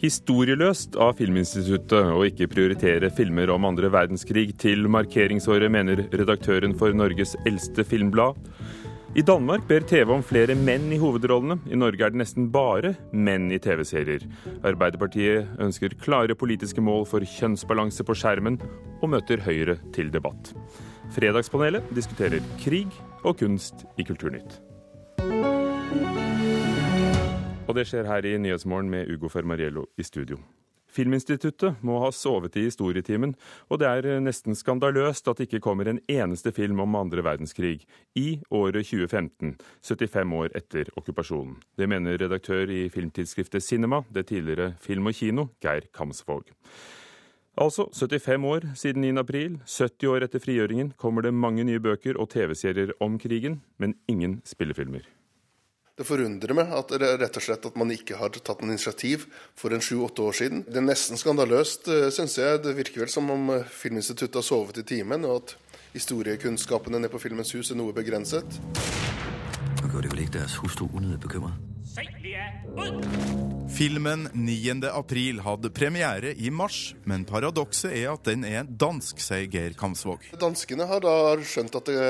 Historieløst av Filminstituttet å ikke prioritere filmer om andre verdenskrig til markeringsåret, mener redaktøren for Norges eldste filmblad. I Danmark ber TV om flere menn i hovedrollene. I Norge er det nesten bare menn i TV-serier. Arbeiderpartiet ønsker klare politiske mål for kjønnsbalanse på skjermen, og møter Høyre til debatt. Fredagspanelet diskuterer krig og kunst i Kulturnytt. Og det skjer her i Nyhetsmorgen med Ugo Fermariello i studio. Filminstituttet må ha sovet i historietimen, og det er nesten skandaløst at det ikke kommer en eneste film om andre verdenskrig i året 2015, 75 år etter okkupasjonen. Det mener redaktør i filmtidsskriftet Cinema, det tidligere Film og Kino, Geir Kamsvåg. Altså 75 år siden 9. april, 70 år etter frigjøringen, kommer det mange nye bøker og TV-serier om krigen, men ingen spillefilmer. Det forundrer meg at, rett og slett at man ikke har tatt noe initiativ for en sju-åtte år siden. Det er nesten skandaløst, eh, syns jeg. Det virker vel som om eh, Filminstituttet har sovet i timen, og at historiekunnskapene nede på Filmens hus er noe begrenset. Nå gjør det vel ikke deres hustru unødig bekymret? Filmen 9. april hadde premiere i mars, men paradokset er at den er dansk, sier Geir Kamsvåg. Danskene har da skjønt at det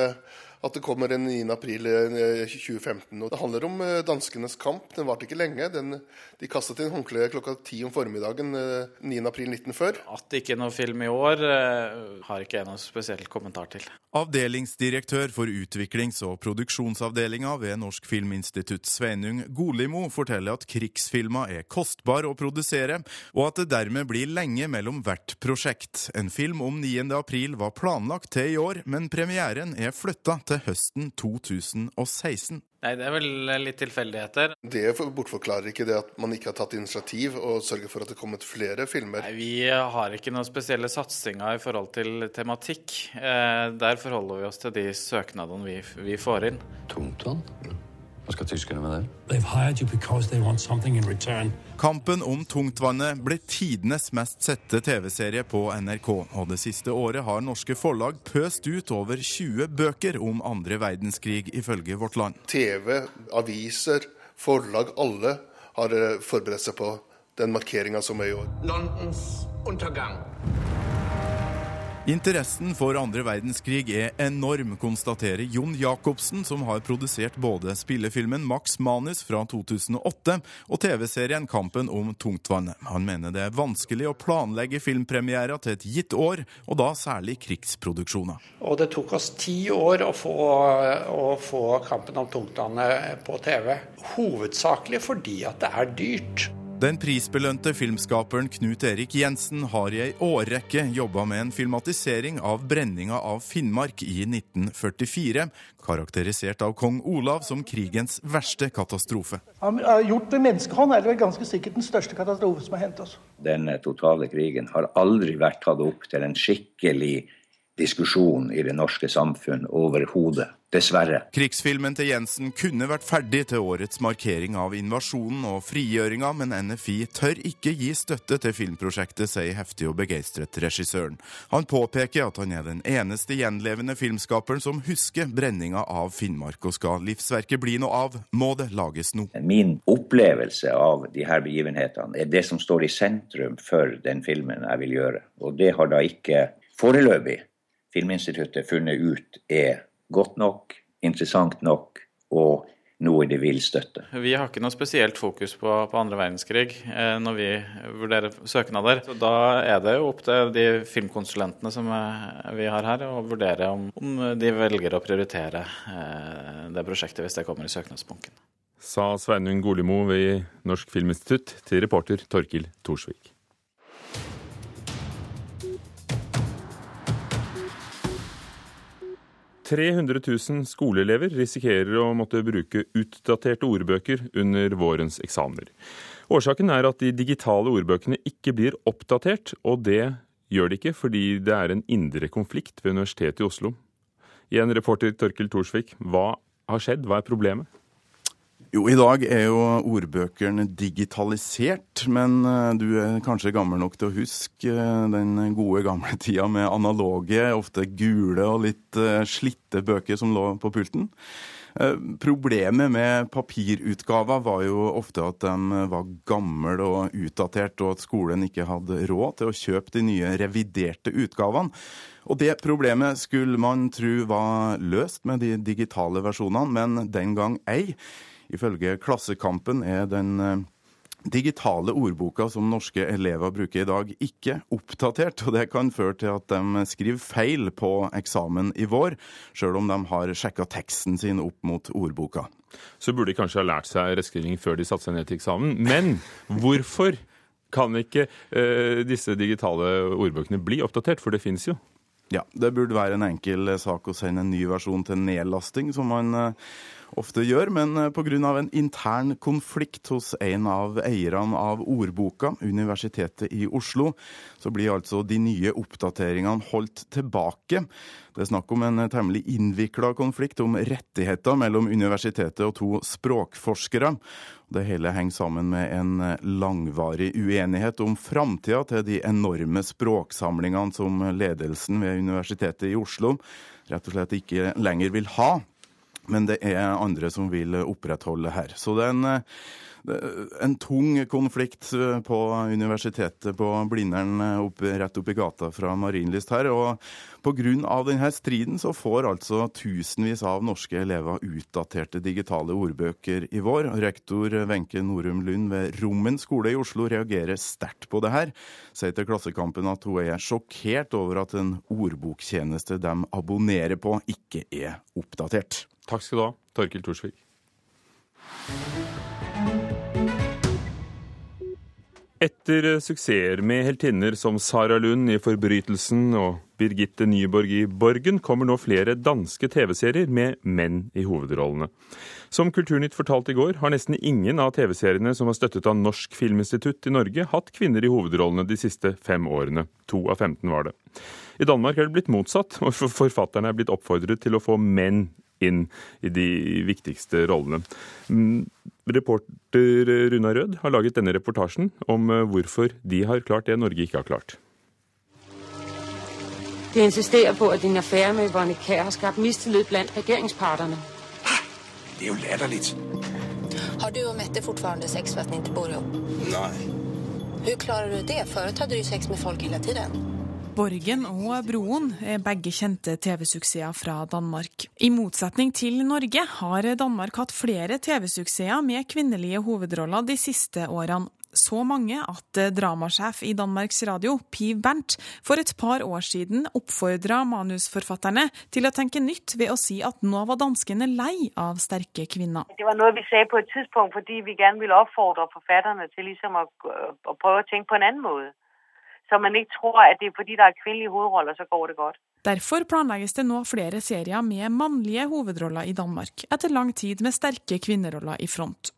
at det kommer en 9. april 2015. Eh, og Det handler om eh, danskenes kamp. Den varte ikke lenge. Den, de kastet inn håndkleet klokka ti om formiddagen 9. Eh, april 1940. At det ikke er noe film i år, har ikke jeg noe spesiell kommentar til. Avdelingsdirektør for utviklings- og produksjonsavdelinga ved Norsk Filminstitutt, Sveinung Golimo, forteller at krigsfilmer er kostbar å produsere, og at det dermed blir lenge mellom hvert prosjekt. En film om 9. april var planlagt til i år, men premieren er flytta til høsten 2016. Nei, Det er vel litt tilfeldigheter. Det bortforklarer ikke det at man ikke har tatt initiativ og sørget for at det er kommet flere filmer? Nei, Vi har ikke noen spesielle satsinger i forhold til tematikk. Eh, der forholder vi oss til de søknadene vi, vi får inn. Tungtvann? Hva skal tyskerne med det? Kampen om tungtvannet ble tidenes mest sette TV-serie på NRK, og det siste året har norske forlag pøst ut over 20 bøker om andre verdenskrig, ifølge Vårt Land. TV, aviser, forlag, alle har eh, forberedt seg på den markeringa som er i år. Londons undergang. Interessen for andre verdenskrig er enorm, konstaterer Jon Jacobsen, som har produsert både spillefilmen Max Manus fra 2008 og TV-serien Kampen om tungtvannet. Han mener det er vanskelig å planlegge filmpremierer til et gitt år, og da særlig krigsproduksjoner. Og det tok oss ti år å få, å få Kampen om tungtvannet på TV. Hovedsakelig fordi at det er dyrt. Den prisbelønte filmskaperen Knut Erik Jensen har i ei årrekke jobba med en filmatisering av brenninga av Finnmark i 1944, karakterisert av kong Olav som krigens verste katastrofe. Han har gjort med menneskehånd er det vel ganske sikkert den største katastrofen som har hendt oss. Denne totale krigen har aldri vært tatt opp til en skikkelig diskusjon i det norske samfunn overhodet. Dessverre. Krigsfilmen til Jensen kunne vært ferdig til årets markering av invasjonen og frigjøringa, men NFI tør ikke gi støtte til filmprosjektet, sier heftig og begeistret regissøren. Han påpeker at han er den eneste gjenlevende filmskaperen som husker brenninga av Finnmark, og skal livsverket bli noe av, må det lages nå. Min opplevelse av de her begivenhetene er det som står i sentrum for den filmen jeg vil gjøre, og det har da ikke foreløpig Filminstituttet funnet ut er godt nok, interessant nok og noe de vil støtte. Vi har ikke noe spesielt fokus på, på andre verdenskrig eh, når vi vurderer søknader. Så da er det jo opp til de filmkonsulentene som eh, vi har her, å vurdere om, om, de velger å prioritere eh, det prosjektet hvis det kommer i søknadsbunken. Sa Sveinung Golimo ved Norsk Filminstitutt til reporter Torkil Thorsvik. 300 000 skoleelever risikerer å måtte bruke utdaterte ordbøker under vårens eksamener. Årsaken er at de digitale ordbøkene ikke blir oppdatert, og det gjør de ikke fordi det er en indre konflikt ved Universitetet i Oslo. Igjen reporter Torkel Thorsvik, hva har skjedd, hva er problemet? Jo, i dag er jo ordbøkene digitalisert, men eh, du er kanskje gammel nok til å huske eh, den gode gamle tida med analoge, ofte gule og litt eh, slitte bøker som lå på pulten. Problemet med papirutgaver var jo ofte at de var gamle og utdatert, og at skolen ikke hadde råd til å kjøpe de nye reviderte utgavene. Og det problemet skulle man tro var løst med de digitale versjonene, men den gang ei. Ifølge Klassekampen er den eh, digitale ordboka som norske elever bruker i dag, ikke oppdatert. og Det kan føre til at de skriver feil på eksamen i vår, sjøl om de har sjekka teksten sin opp mot ordboka. Så burde de kanskje ha lært seg rettskriving før de satte seg ned til eksamen. Men hvorfor kan ikke uh, disse digitale ordbøkene bli oppdatert? For det fins jo. Ja, det burde være en enkel sak å sende en ny versjon til nedlasting, som man uh, ofte gjør, men eh, pga. en intern konflikt hos en av eierne av ordboka, Universitetet i Oslo, så blir altså de nye oppdateringene holdt tilbake. Det er snakk om en temmelig innvikla konflikt om rettigheter mellom universitetet og to språkforskere. Det hele henger sammen med en langvarig uenighet om framtida til de enorme språksamlingene som ledelsen ved Universitetet i Oslo rett og slett ikke lenger vil ha. Men det er andre som vil opprettholde her. Så det er en, en tung konflikt på universitetet på Blindern opp, rett oppi gata fra Marienlyst her. Og pga. denne striden så får altså tusenvis av norske elever utdaterte digitale ordbøker i vår. Rektor Wenche Norum Lund ved Rommen skole i Oslo reagerer sterkt på det her. Sier til Klassekampen at hun er sjokkert over at en ordboktjeneste de abonnerer på, ikke er oppdatert. Takk skal du ha, Torkil Thorsvik. Etter suksesser med heltinner som Sara Lund i 'Forbrytelsen' og Birgitte Nyborg i 'Borgen', kommer nå flere danske TV-serier med menn i hovedrollene. Som Kulturnytt fortalte i går, har nesten ingen av TV-seriene som har støttet av Norsk Filminstitutt i Norge, hatt kvinner i hovedrollene de siste fem årene. To av 15 var det. I Danmark er det blitt motsatt, og forfatterne er blitt oppfordret til å få menn inn i de viktigste rollene. Mm, reporter Runa Rød har laget denne reportasjen om eh, hvorfor de har klart det Norge ikke har klart. De insisterer på at din affære med Yvonne Kjær har skapt mistillit blant regjeringspartene. Det er jo latterlig. Har du og Mette fortfarande sex for at dere ikke bor sammen? Nei. Hvordan klarer du det? Før hadde du sex med folk hele tiden. Borgen og Broen er begge kjente TV-suksesser fra Danmark. I motsetning til Norge har Danmark hatt flere TV-suksesser med kvinnelige hovedroller de siste årene. Så mange at dramasjef i Danmarks Radio, Piv Bernt, for et par år siden oppfordra manusforfatterne til å tenke nytt ved å si at nå var danskene lei av sterke kvinner. Det var noe vi sa på et tidspunkt fordi vi gjerne ville oppfordre forfatterne til liksom å, å prøve å tenke på en annen måte. Så man ikke tror at det er fordi det er kvinnelige hovedroller, så går det godt. Derfor planlegges det nå flere serier med mannlige hovedroller i Danmark, etter lang tid med sterke kvinneroller i front.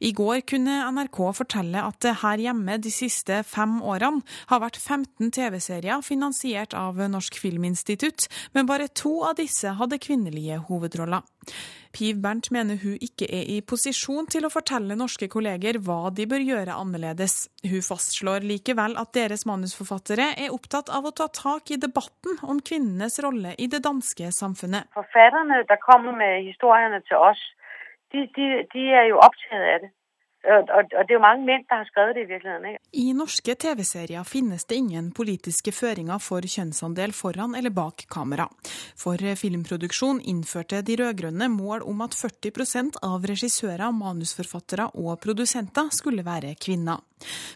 I går kunne NRK fortelle at det her hjemme de siste fem årene har vært 15 TV-serier finansiert av Norsk Filminstitutt, men bare to av disse hadde kvinnelige hovedroller. Piv Bernt mener hun ikke er i posisjon til å fortelle norske kolleger hva de bør gjøre annerledes. Hun fastslår likevel at deres manusforfattere er opptatt av å ta tak i debatten om kvinnenes rolle i det danske samfunnet. Forfatterne der kommer med historiene til oss, de, de, de er jo opptatt av det. Og, det er jo mange menn som har skrevet det i virkeligheten. Ikke? I norske TV-serier finnes det ingen politiske føringer for kjønnsandel foran eller bak kamera. For filmproduksjon innførte de rød-grønne mål om at 40% av regissører, manusforfattere og produsenter skulle være kvinner.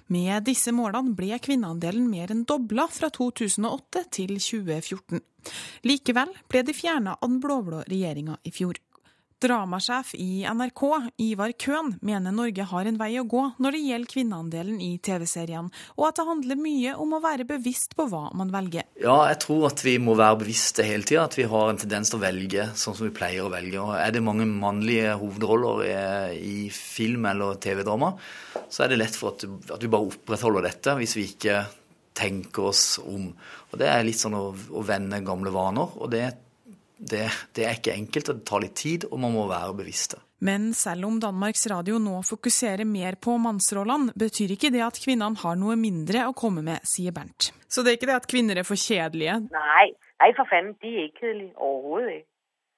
Med disse målene ble kvinneandelen mer enn dobla fra 2008 til 2014. Likevel ble de fjerna av den blå-blå regjeringa i fjor. Dramasjef i NRK, Ivar Køhn, mener Norge har en vei å gå når det gjelder kvinneandelen i TV-seriene, og at det handler mye om å være bevisst på hva man velger. Ja, jeg tror at vi må være bevisste hele tida, at vi har en tendens til å velge sånn som vi pleier å velge. Og er det mange mannlige hovedroller i film eller TV-drama, så er det lett for at, vi bare opprettholder dette hvis vi ikke tenker oss om. Og Det er litt sånn å, vende gamle vaner. og det det, det, er ikke enkelt, og det tar litt tid, og man må være bevisste. Men selv om Danmarks Radio nå fokuserer mer på mannsrollene, betyr ikke det at kvinnene har noe mindre å komme med, sier Bernt. Så det er ikke det at kvinner er for kjedelige? Nei, nei for fanden, de er ikke kjedelige. Overhodet ikke.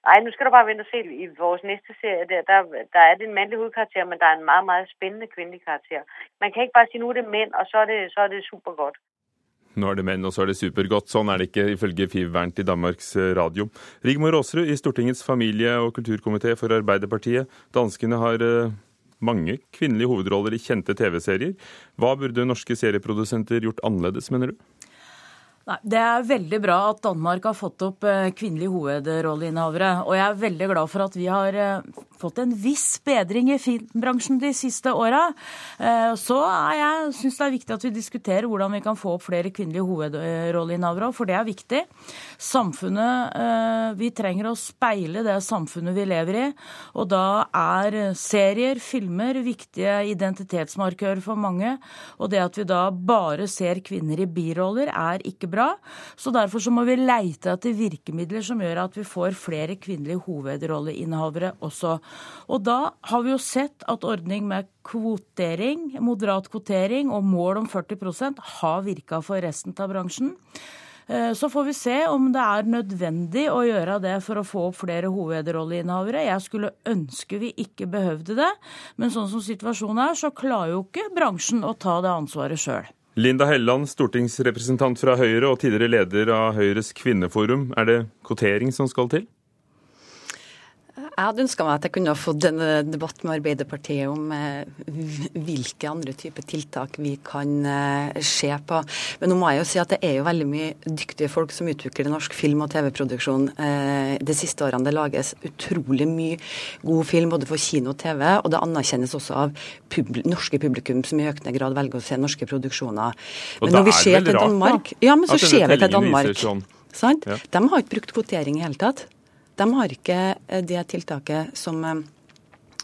Nei, nå skal du bare vente og se. I vår neste serie der, der, der er det en mannlig hovedkarakter, men det er en meget, meget spennende kvinnelig karakter. Man kan ikke bare si nå er det menn, og så er det, så er det supergodt. Nå er det menn, og så er det supergodt. Sånn er det ikke ifølge Fiv Bernt i Danmarks eh, Radio. Rigmor Aasrud i Stortingets familie- og kulturkomité for Arbeiderpartiet. Danskene har eh, mange kvinnelige hovedroller i kjente TV-serier. Hva burde norske serieprodusenter gjort annerledes, mener du? Nei, Det er veldig bra at Danmark har fått opp eh, kvinnelige hovedrolleinnehavere. Og jeg er veldig glad for at vi har fått en viss bedring i filmbransjen de siste åra. så så jeg syns det er viktig at vi diskuterer hvordan vi kan få opp flere kvinnelige hovedrolleinnehavere, for det er viktig. Samfunnet Vi trenger å speile det samfunnet vi lever i. Og da er serier, filmer, viktige identitetsmarkører for mange. Og det at vi da bare ser kvinner i biroller, er ikke bra. Så derfor så må vi leite etter virkemidler som gjør at vi får flere kvinnelige hovedrolleinnehavere også. Og da har vi jo sett at ordning med kvotering, moderat kvotering og mål om 40% har virka for resten av bransjen. Eh, så får vi se om det er nødvendig å gjøre det for å få opp flere hovedrolleinnehavere. Jeg skulle ønske vi ikke behøvde det, men sånn som situasjonen er, så klarer jo ikke bransjen å ta det ansvaret sjøl. Linda Helleland, stortingsrepresentant fra Høyre og tidligere leder av Høyres kvinneforum. Er det kvotering som skal til? Jeg hadde ønska meg at jeg kunne ha fått en debatt med Arbeiderpartiet om eh, hvilke andre typer tiltak vi kan eh, se på. Men nå må jeg jo si at det er jo veldig mye dyktige folk som utvikler norsk film- og TV-produksjon eh, de siste årene. Det lages utrolig mye god film både for kino og TV, og det anerkjennes også av pub norske publikum som i økende grad velger å se norske produksjoner. Men når vi ser til Danmark, ja, men så ser vi til Danmark. Sånn. Sant? Ja. De har ikke brukt kvotering i hele tatt. De har ikke eh, det tiltaket som eh,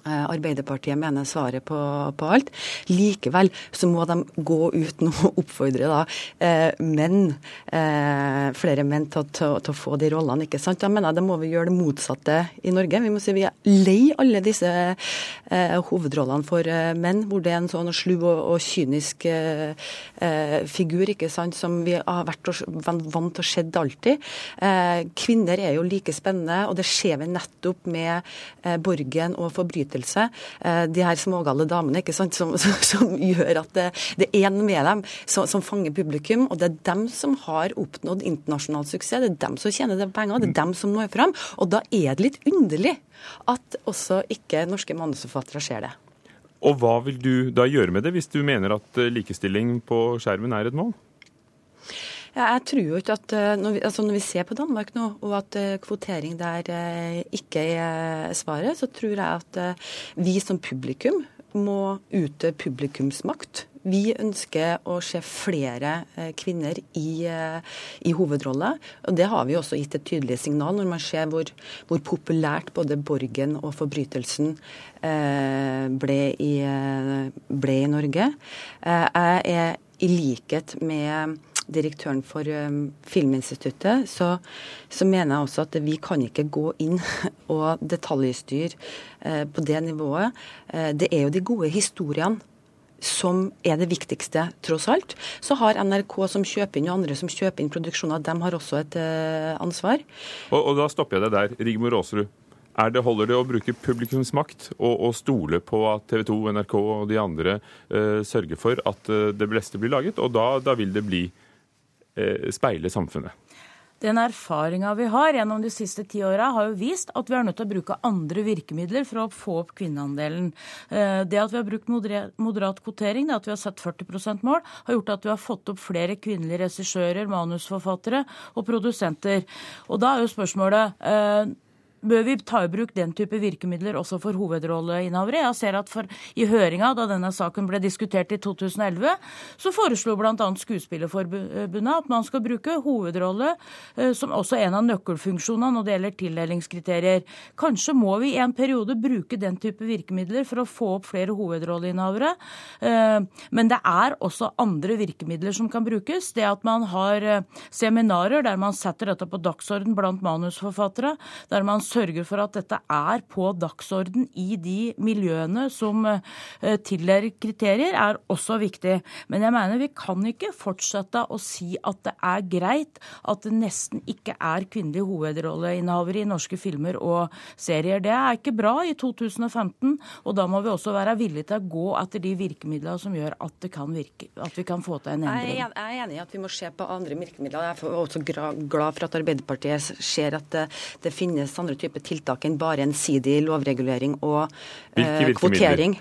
Arbeiderpartiet mener svaret på, på, alt. Likevel så må de gå ut nå og oppfordre da, eh, menn, eh, flere menn til, til, til, å få de rollene. ikke sant? Da mener jeg da må vi gjøre det motsatte i Norge. Vi må si vi er lei alle disse eh, hovedrollene for eh, menn, hvor det er en sånn slu og, og kynisk eh, eh, figur ikke sant, som vi har vært vant til å se alltid. kvinner er jo like spennende, og det ser vi nettopp med Borgen og forbrytelser forelskelse. Eh, de her smågale damene ikke sant, som, som, som gjør at det, det, er en med dem som, som, fanger publikum. Og det er dem som har oppnådd internasjonal suksess. Det er dem som tjener det penger, det er dem som når fram. Og da er det litt underlig at også ikke norske manusforfattere ser det. Og hva vil du da gjøre med det, hvis du mener at eh, likestilling på skjermen er et mål? Ja, jeg tror jo ikke at eh, når vi, altså når vi, ser på Danmark nå, og at eh, kvotering der eh, ikke er svaret, så tror jeg at vi som publikum må ute publikumsmakt. Vi ønsker å se flere kvinner i, i hovedrolle. Og det har vi også gitt et tydelig signal når man ser hvor, hvor populært både Borgen og Forbrytelsen ble i, ble i Norge. Jeg er i likhet med direktøren for um, Filminstituttet, så, så, mener jeg også at vi kan ikke gå inn og detaljstyre uh, på det nivået. Uh, det er jo de gode historiene som er det viktigste, tross alt. Så har NRK som kjøper inn, og andre som kjøper inn produksjoner, de har også et ansvar. Og, og, da stopper jeg deg der. Rigmor Aasrud. Det, holder det å bruke publikumsmakt og, og stole på at TV 2, NRK og de andre uh, sørger for at det beste blir laget? Og da, da vil det bli Eh, speile samfunnet. Den erfaringa vi har gjennom de siste ti åra, har jo vist at vi er nødt til å bruke andre virkemidler for å få opp kvinneandelen. Eh, det at vi har brukt moderat kvotering, det at vi har satt 40 %-mål, har gjort at vi har fått opp flere kvinnelige regissører, manusforfattere og produsenter. Og da er jo spørsmålet eh, bør vi ta i bruk den type virkemidler også for hovedrolleinnehavere. Jeg ser at for, I høringa da denne saken ble diskutert i 2011, så foreslo bl.a. Skuespillerforbundet at man skal bruke hovedrolle eh, som også en av nøkkelfunksjonene når det gjelder tildelingskriterier. Kanskje må vi i en periode bruke den type virkemidler for å få opp flere hovedrolleinnehavere. Eh, men det er også andre virkemidler som kan brukes. Det at man har eh, seminarer der man setter dette på dagsorden blant manusforfattere, der man sørge for at dette er på dagsorden i de miljøene som eh, tildeler kriterier, er også viktig. Men jeg mener vi kan ikke fortsette å si at det er greit at det nesten ikke er kvinnelige hovedrolleinnehavere i norske filmer og serier. Det er ikke bra i 2015, og da må vi også være villige til å gå etter de virkemidlene som gjør at, det kan virke, at vi kan få til en endring. Jeg er enig i at vi må se på andre virkemidler. Jeg er også glad for at Arbeiderpartiet ser at det, det finnes andre typer tiltak enn bare ensidig lovregulering og eh, kvotering.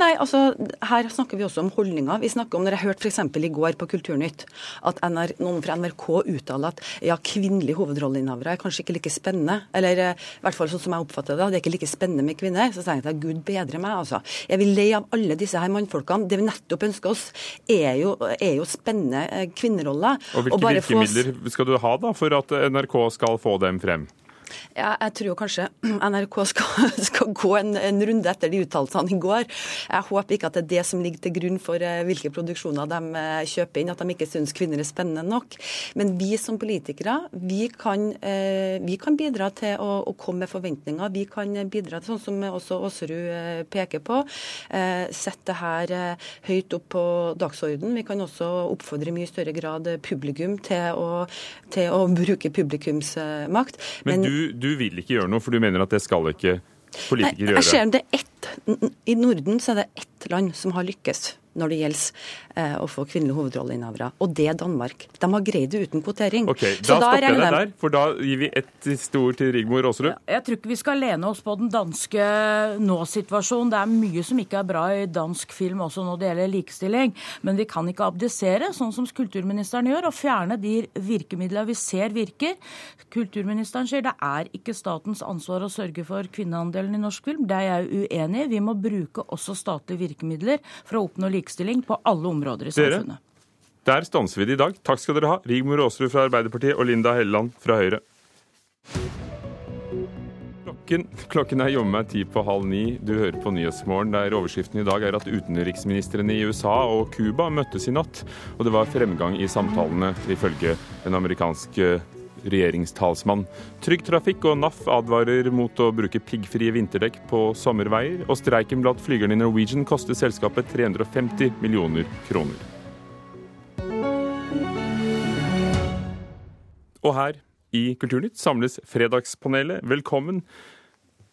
Nei, altså her snakker vi også om holdninger. Vi snakker om, når Jeg hørte f.eks. i går på Kulturnytt at NR, noen fra NRK uttaler at ja, kvinnelige hovedrolleinnehavere er kanskje ikke like spennende. Eller eh, i hvert fall sånn som jeg oppfatter det, det er ikke like spennende med kvinner. Så sier jeg at Gud bedre meg, altså. Jeg vil lei av alle disse her mannfolkene. Det vi nettopp ønsker oss, er jo, er jo spennende eh, kvinneroller. Og hvilke og virkemidler skal du ha da for at NRK skal få dem frem? Ja, jeg tror kanskje NRK skal, skal gå en, en, runde etter de uttalelsene i går. Jeg håper ikke at det er det som ligger til grunn for uh, hvilke produksjoner de uh, kjøper inn, at de ikke syns kvinner er spennende nok. Men vi som politikere, vi kan, uh, vi kan bidra til å, å, komme med forventninger. Vi kan bidra til, sånn som også Aasrud peker på, sette det her høyt opp på dagsorden. Vi kan også oppfordre i mye større grad publikum til å, til å bruke publikumsmakt. Men, Men du du, vil ikke gjøre noe, for du mener at det skal ikke politikere gjøre? Jeg ser det ett, I Norden så er det ett land som har lykkes når det gjelder å få kvinnelige hovedrolleinnehavere, og det er Danmark. De har greid det uten kvotering. Ok, Da stopper jeg deg der, for da gir vi ett stort til Rigmor Aasrud. Jeg tror ikke vi skal lene oss på den danske nå-situasjonen. Det er mye som ikke er bra i dansk film også når det gjelder likestilling. Men vi kan ikke abdisere, sånn som kulturministeren gjør, og fjerne de virkemidlene vi ser virker. Kulturministeren sier det er ikke statens ansvar å sørge for kvinneandelen i norsk film. Det er jeg uenig i. Vi må bruke også statlige virkemidler for å oppnå likestilling på alle områder i samfunnet. Dere, der stanser vi det i dag. Takk skal dere ha, Rigmor Aasrud fra Arbeiderpartiet og Linda Helleland fra Høyre. Klokken, klokken er jammen meg ti på halv ni. Du hører på Nyhetsmorgen, der overskriften i dag er at utenriksministrene i USA og Cuba møttes i natt. Og det var fremgang i samtalene, ifølge en amerikansk regjeringstalsmann. Trygg Trafikk og NAF advarer mot å bruke piggfrie vinterdekk på sommerveier, og streiken blant flygerne i Norwegian koster selskapet 350 millioner kroner. Og her i Kulturnytt samles Fredagspanelet. Velkommen,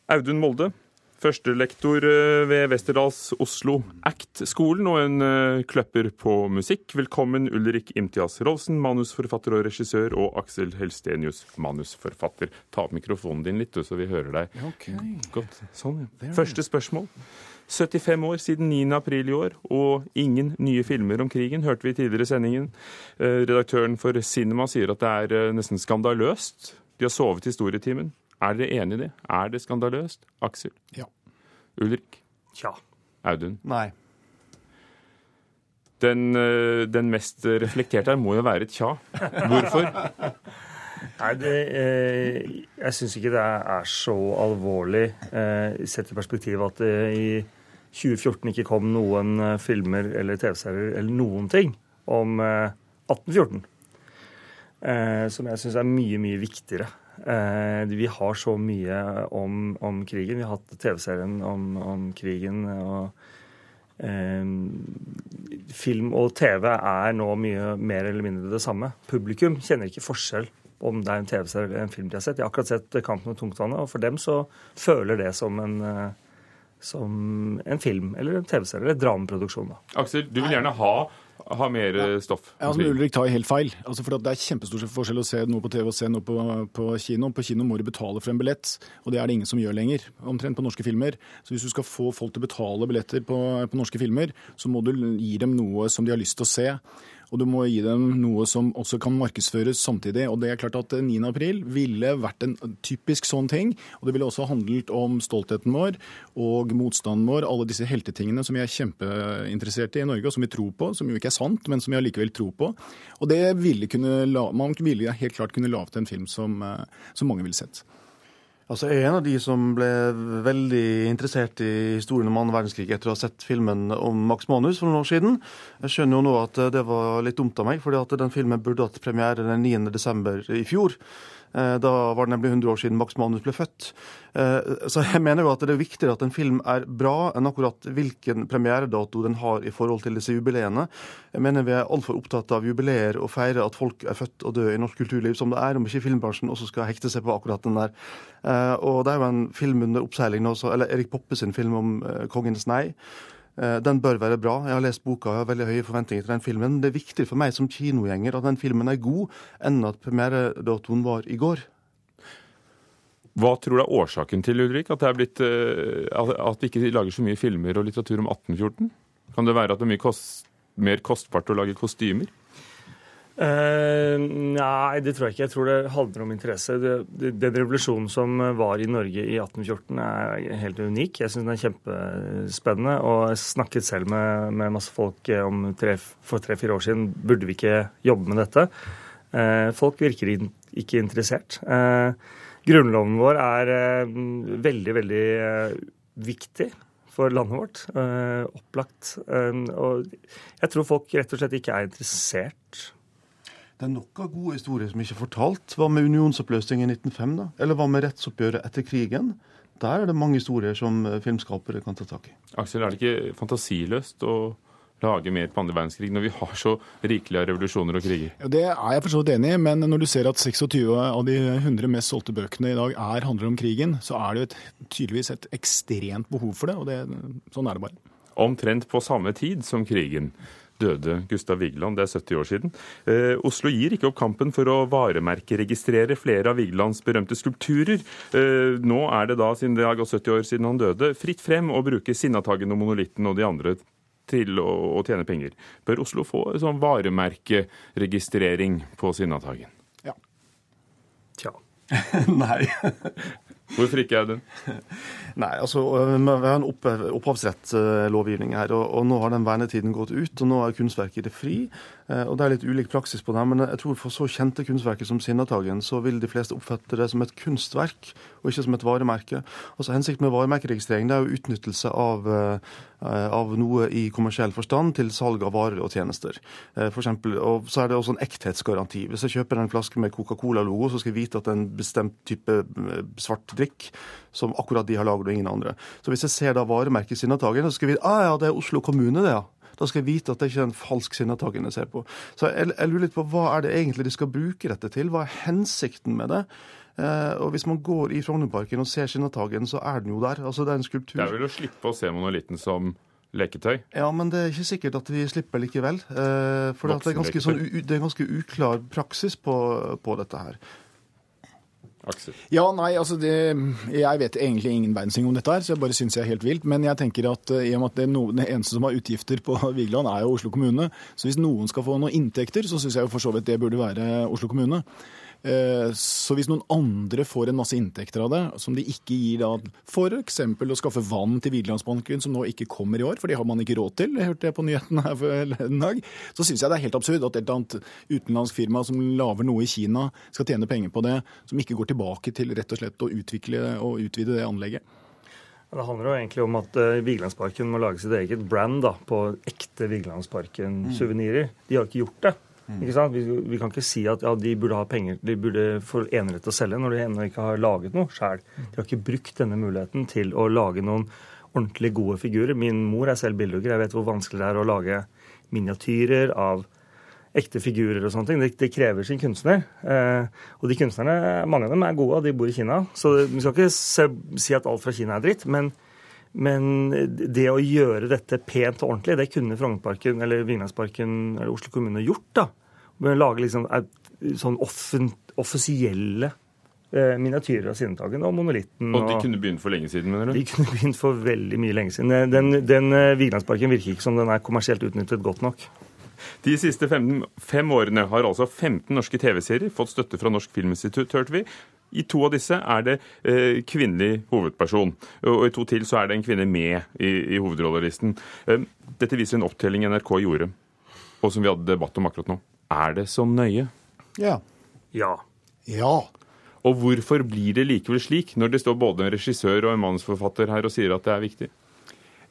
Audun Molde, Førstelektor eh, ved Westerdals Oslo Act-skolen og en uh, kløpper på musikk. Velkommen Ulrik Imtias Rolsen, manusforfatter og regissør, og Aksel Helstenius, manusforfatter. Ta opp mikrofonen din litt, så vi hører deg okay. godt. Sånn, ja. Første spørsmål. 75 år siden 9. april i år, og ingen nye filmer om krigen, hørte vi tidligere i sendingen. Uh, redaktøren for Cinema sier at det er nesten skandaløst. De har sovet historietimen. Er dere enig i det? Er det skandaløst? Aksel? Ja. Ulrik? Tja. Audun? Nei. Den, eh, den mest reflekterte her må jo være et tja. Hvorfor? Nei, det, eh, Jeg syns ikke det er så alvorlig, eh, sett i perspektiv at det i 2014 ikke kom noen eh, filmer eller TV-serier eller noen ting om eh, 1814. Eh, som jeg syns er mye, mye viktigere. Eh, vi har så mye om, om krigen. Vi har hatt TV-serien om, om, krigen. og eh, Film og TV er nå mye mer eller mindre det samme. Publikum kjenner ikke forskjell om det er en TV-serie eller en film de har sett. De har akkurat sett 'Kampen om tungtvannet', og for dem så føler det som en, eh, som en film eller en TV-serie eller drameproduksjon. Da. Aksel, du vil gjerne ha ha mer ja. stoff. Ja, altså, Ulrik tar helt feil. Altså, for Det er kjempestor forskjell å se noe på TV og se noe på, på, kino. På kino må du betale for en billett, og det er det ingen som gjør lenger. Omtrent på norske filmer. Så hvis du skal få folk til å betale billetter på, på norske filmer, så må du gi dem noe som de har lyst til å se. Og du må gi dem noe som også kan markedsføres samtidig. Og det er klart at 9. april ville vært en typisk sånn ting. Og det ville også handlet om stoltheten vår og motstanden vår, alle disse heltetingene som vi er kjempeinteressert i i Norge, og som vi tror på, som jo ikke er sant, men som vi allikevel tror på. Og det ville kunne, man ville helt klart kunne lage en film som, eh, som mange ville sett. Altså, jeg er en av de som ble veldig interessert i historien om annen verdenskrig etter å ha sett filmen om Max Manus for noen år siden. Jeg skjønner jo nå at det var litt dumt av meg, fordi at den filmen burde hatt premiere den 9.12. i fjor. Eh, da var det nemlig 100 år siden Max Manus ble født. Eh, så jeg mener jo at det er viktigere at en film er bra, enn akkurat hvilken premieredato den har i forhold til disse jubileene. Jeg mener vi er altfor opptatt av jubileer og feire at folk er født og døde i norsk kulturliv, som det er, om ikke filmbransjen også skal hekte seg på akkurat den der. Og det er jo en film under oppseiling nå, eller Erik Poppe sin film om Kongens nei. Den bør være bra. Jeg har lest boka og har veldig høye forventninger til den filmen. Det er viktig for meg som kinogjenger at den filmen er god, enn at premieredatoen var i går. Hva tror du er årsaken til Ulrik, at, blitt, at vi ikke lager så mye filmer og litteratur om 1814? Kan det være at det er mye kost, mer kostbart å lage kostymer? Uh, nei, det tror jeg ikke. Jeg tror det handler om interesse. Det, det, den revolusjonen som var i Norge i 1814 er helt unik. Jeg syns den er kjempespennende. Og jeg snakket selv med, med masse folk om tre, for tre-fire år siden. Burde vi ikke jobbe med dette? Uh, folk virker in, ikke interessert. Uh, grunnloven vår er veldig, veldig viktig for landet vårt. opplagt. og jeg tror folk rett og slett ikke er interessert det er nok av gode historier som ikke er fortalt. Hva med unionsoppløsningen i 1905, da? Eller hva med rettsoppgjøret etter krigen? Der er det mange historier som filmskapere kan ta tak i. Aksel, er det ikke fantasiløst å lage mer på andre verdenskrig når vi har så rikelig av revolusjoner og kriger? Ja, det er jeg for så vidt enig i, men når du ser at 26 av de 100 mest solgte bøkene i dag er, handler om krigen, så er det et, tydeligvis et ekstremt behov for det, og det, sånn er det bare. Omtrent på samme tid som krigen døde Gustav Vigeland. Det er 70 år siden. Eh, Oslo gir ikke opp kampen for å varemerkeregistrere flere av Vigelands berømte skulpturer. Eh, nå er det da, siden det har gått 70 år siden han døde, fritt frem å bruke Sinnataggen og Monolitten og de andre til å, å tjene penger. Bør Oslo få sånn varemerkeregistrering på Sinnataggen? Ja. Tja. Nei. Hvorfor ikke, Audun? Nei, altså, Vi har en opp, opphavsrettslovgivning her, og, og, nå har den vernetiden gått ut. og Nå er kunstverket i det fri. og Det er litt ulik praksis på det, men jeg tror for så kjente kunstverker som Sinnataggen, så vil de fleste oppfatte det som et kunstverk, og ikke som et varemerke. Altså Hensikten med varemerkeregistrering det er jo utnyttelse av, av noe i kommersiell forstand til salg av varer og tjenester. For eksempel, og Så er det også en ekthetsgaranti. Hvis jeg kjøper en flaske med Coca-Cola-logo, så skal jeg vite at det er en bestemt type svart drikk som akkurat de har laget, og ingen andre. Så hvis jeg ser da varemerket Sinnataggen, så skal vite ah, ja, det er Oslo kommune, det, ja. Da skal jeg vite at det ikke er en falsk Sinnataggen jeg ser på. Så jeg, jeg, lurer litt på hva er det egentlig de skal bruke dette til? Hva er hensikten med det? Uh, og Hvis man går i Frognerparken og ser Sinnataggen, så er den jo der. Altså Det er en skulptur. Det er vel å slippe å se monolitten som leketøy? Ja, men det er ikke sikkert at vi slipper likevel. Uh, for det er, ganske, sånn, det er ganske uklar praksis på, på dette her. Aksel? Ja, nei, altså det, Jeg vet egentlig ingen verdens ting om dette, her, så jeg bare syns jeg er helt vilt. Men jeg tenker at i og med at det, no, det eneste som har utgifter på Vigeland, er jo Oslo kommune. Så hvis noen skal få noen inntekter, så syns jeg jo for så vidt det burde være Oslo kommune. Så hvis noen andre får en masse inntekter av det, som de ikke gir da f.eks. å skaffe vann til Vigelandsbanken, som nå ikke kommer i år, for det har man ikke råd til, det hørte jeg på nyhetene her for en dag, så syns jeg det er helt absurd at et eller annet utenlandsk firma som lager noe i Kina, skal tjene penger på det, som ikke går tilbake til rett og slett å utvikle og utvide det anlegget. Det handler jo egentlig om at uh, Vigelandsparken må lage sitt eget brand da, på ekte Vigelandsparken-suvenirer. De har ikke gjort det. Mm. Ikke sant? Vi, vi, kan ikke si at ja, de burde ha penger, de burde få enerett til å selge når de ennå ikke har laget noe sjøl. De har ikke brukt denne muligheten til å lage noen ordentlig gode figurer. Min mor er selv billedhugger. Jeg vet hvor vanskelig det er å lage miniatyrer av ekte figurer og sånne ting. Det, det krever sin kunstner. Eh, og de kunstnerne, mange av dem er gode, og de bor i Kina. Så vi skal ikke se, si at alt fra Kina er dritt. men men det å gjøre dette pent og ordentlig, det kunne Frognerparken eller Vinglandsparken eller Oslo kommune gjort. da. Lage liksom sånn offisielle eh, miniatyrer av Sinnetagen og monolitten. Og de kunne begynt for lenge siden, mener du? De kunne begynt for veldig mye lenge siden. Den, den eh, Vigelandsparken virker ikke som den er kommersielt utnyttet godt nok. De siste fem, fem årene har altså 15 norske TV-serier fått støtte fra Norsk Filminstitutt, hørte vi. I to av disse er det eh, kvinnelig hovedperson, og i to til så er det en kvinne med i, i hovedrollelisten. Eh, dette viser en opptelling NRK gjorde, og som vi hadde debatt om akkurat nå. Er det så nøye? Ja. Ja. Ja. Og hvorfor blir det likevel slik, når det står både en regissør og en manusforfatter her og sier at det er viktig?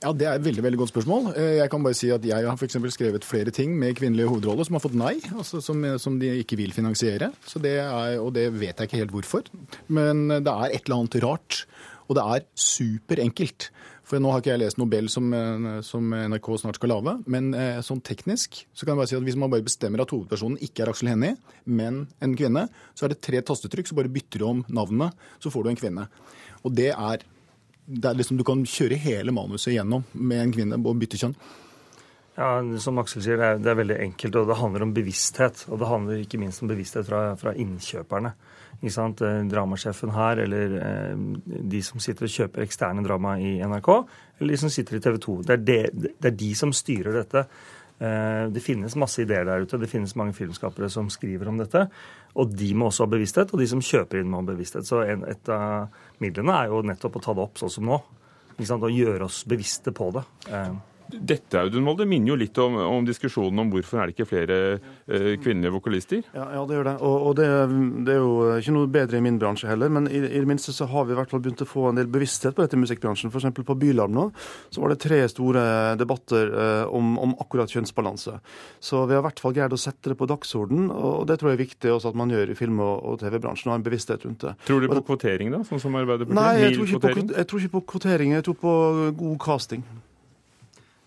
Ja, Det er et veldig veldig godt spørsmål. Eh, jeg kan bare si at jeg har for skrevet flere ting med kvinnelige hovedroller som har fått nei, altså som, som, de ikke vil finansiere. Det er, og det vet jeg ikke helt hvorfor. Men det er et eller annet rart. Og det er superenkelt. For nå har ikke jeg lest Nobel som, eh, som NRK snart skal lage, men eh, sånn teknisk så kan jeg bare si at hvis man bare bestemmer at hovedpersonen ikke er Aksel Hennie, men en kvinne, så er det tre tastetrykk, så bare bytter du om navnet, så får du en kvinne. Og det er liksom, Du kan kjøre hele manuset gjennom med en kvinne og bytte kjønn. Ja, Som Aksel sier, det er, det er, veldig enkelt, og det handler om bevissthet. Og det handler ikke minst om bevissthet fra, fra innkjøperne. Ikke sant? Eh, dramasjefen her, eller eh, de som sitter og kjøper eksterne drama i NRK, eller de som sitter i TV 2. Det det, det er de som styrer dette. Eh, det finnes masse ideer der ute. Det finnes mange filmskapere som skriver om dette. Og de må også ha bevissthet, og de som kjøper inn, må ha bevissthet. Så et av midlene er jo nettopp å ta det opp sånn som nå. Og gjøre oss bevisste på det. Dette Audun Molde, minner jo litt om, om, diskusjonen om hvorfor er det ikke flere eh, kvinnelige vokalister? Ja, ja, det gjør det. Og, og det, det, er jo ikke noe bedre i min bransje heller. Men i, i, det minste så har vi i hvert fall begynt å få en del bevissthet på dette i musikkbransjen. F.eks. på Bylarm nå så var det tre store debatter eh, om, om, akkurat kjønnsbalanse. Så vi har i hvert fall greid å sette det på dagsorden, og det tror jeg er viktig også at man gjør i film- og, og TV-bransjen. og ha en bevissthet rundt det. Tror du på kvotering, da? Sånn som Arbeiderpartiet? Nei, jeg tror, på, jeg tror ikke på kvotering. Jeg tror på god casting.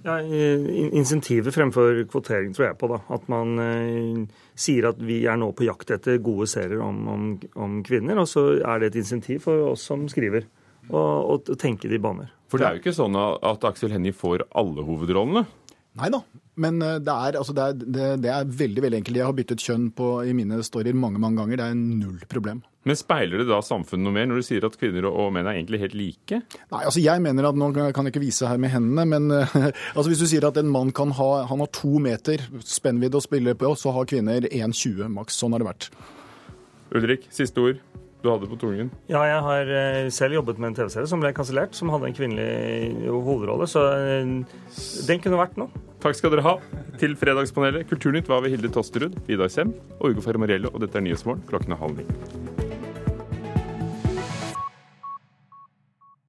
Ja, Insentivet fremfor kvotering tror jeg på. da. At man eh, sier at vi er nå på jakt etter gode serier om, om, om, kvinner. Og så er det et insentiv for oss som skriver, å tenke de baner. For det er jo ikke sånn at Aksel Hennie får alle hovedrollene? Nei da. Men eh, det er, altså det, er, det, det er, veldig veldig enkelt. Jeg har byttet kjønn på, i mine storyer mange mange ganger. Det er null problem. Men Speiler det da samfunnet noe mer når du sier at kvinner og menn er egentlig helt like? Nei, altså jeg mener at Nå kan jeg ikke vise her med hendene, men altså hvis du sier at en mann kan ha han har to meter spennvidde å spille på, så har kvinner 1,20 maks. Sånn har det vært. Ulrik, siste ord du hadde på tungen? Ja, jeg har eh, selv jobbet med en TV-serie som ble kansellert, som hadde en kvinnelig hovedrolle. Så eh, den kunne vært noe. Takk skal dere ha til Fredagspanelet. Kulturnytt var ved Hilde Tosterud, Vidar Sem og Ugo Fermariello, og dette er Nyhetsmorgen klokken er halv ni.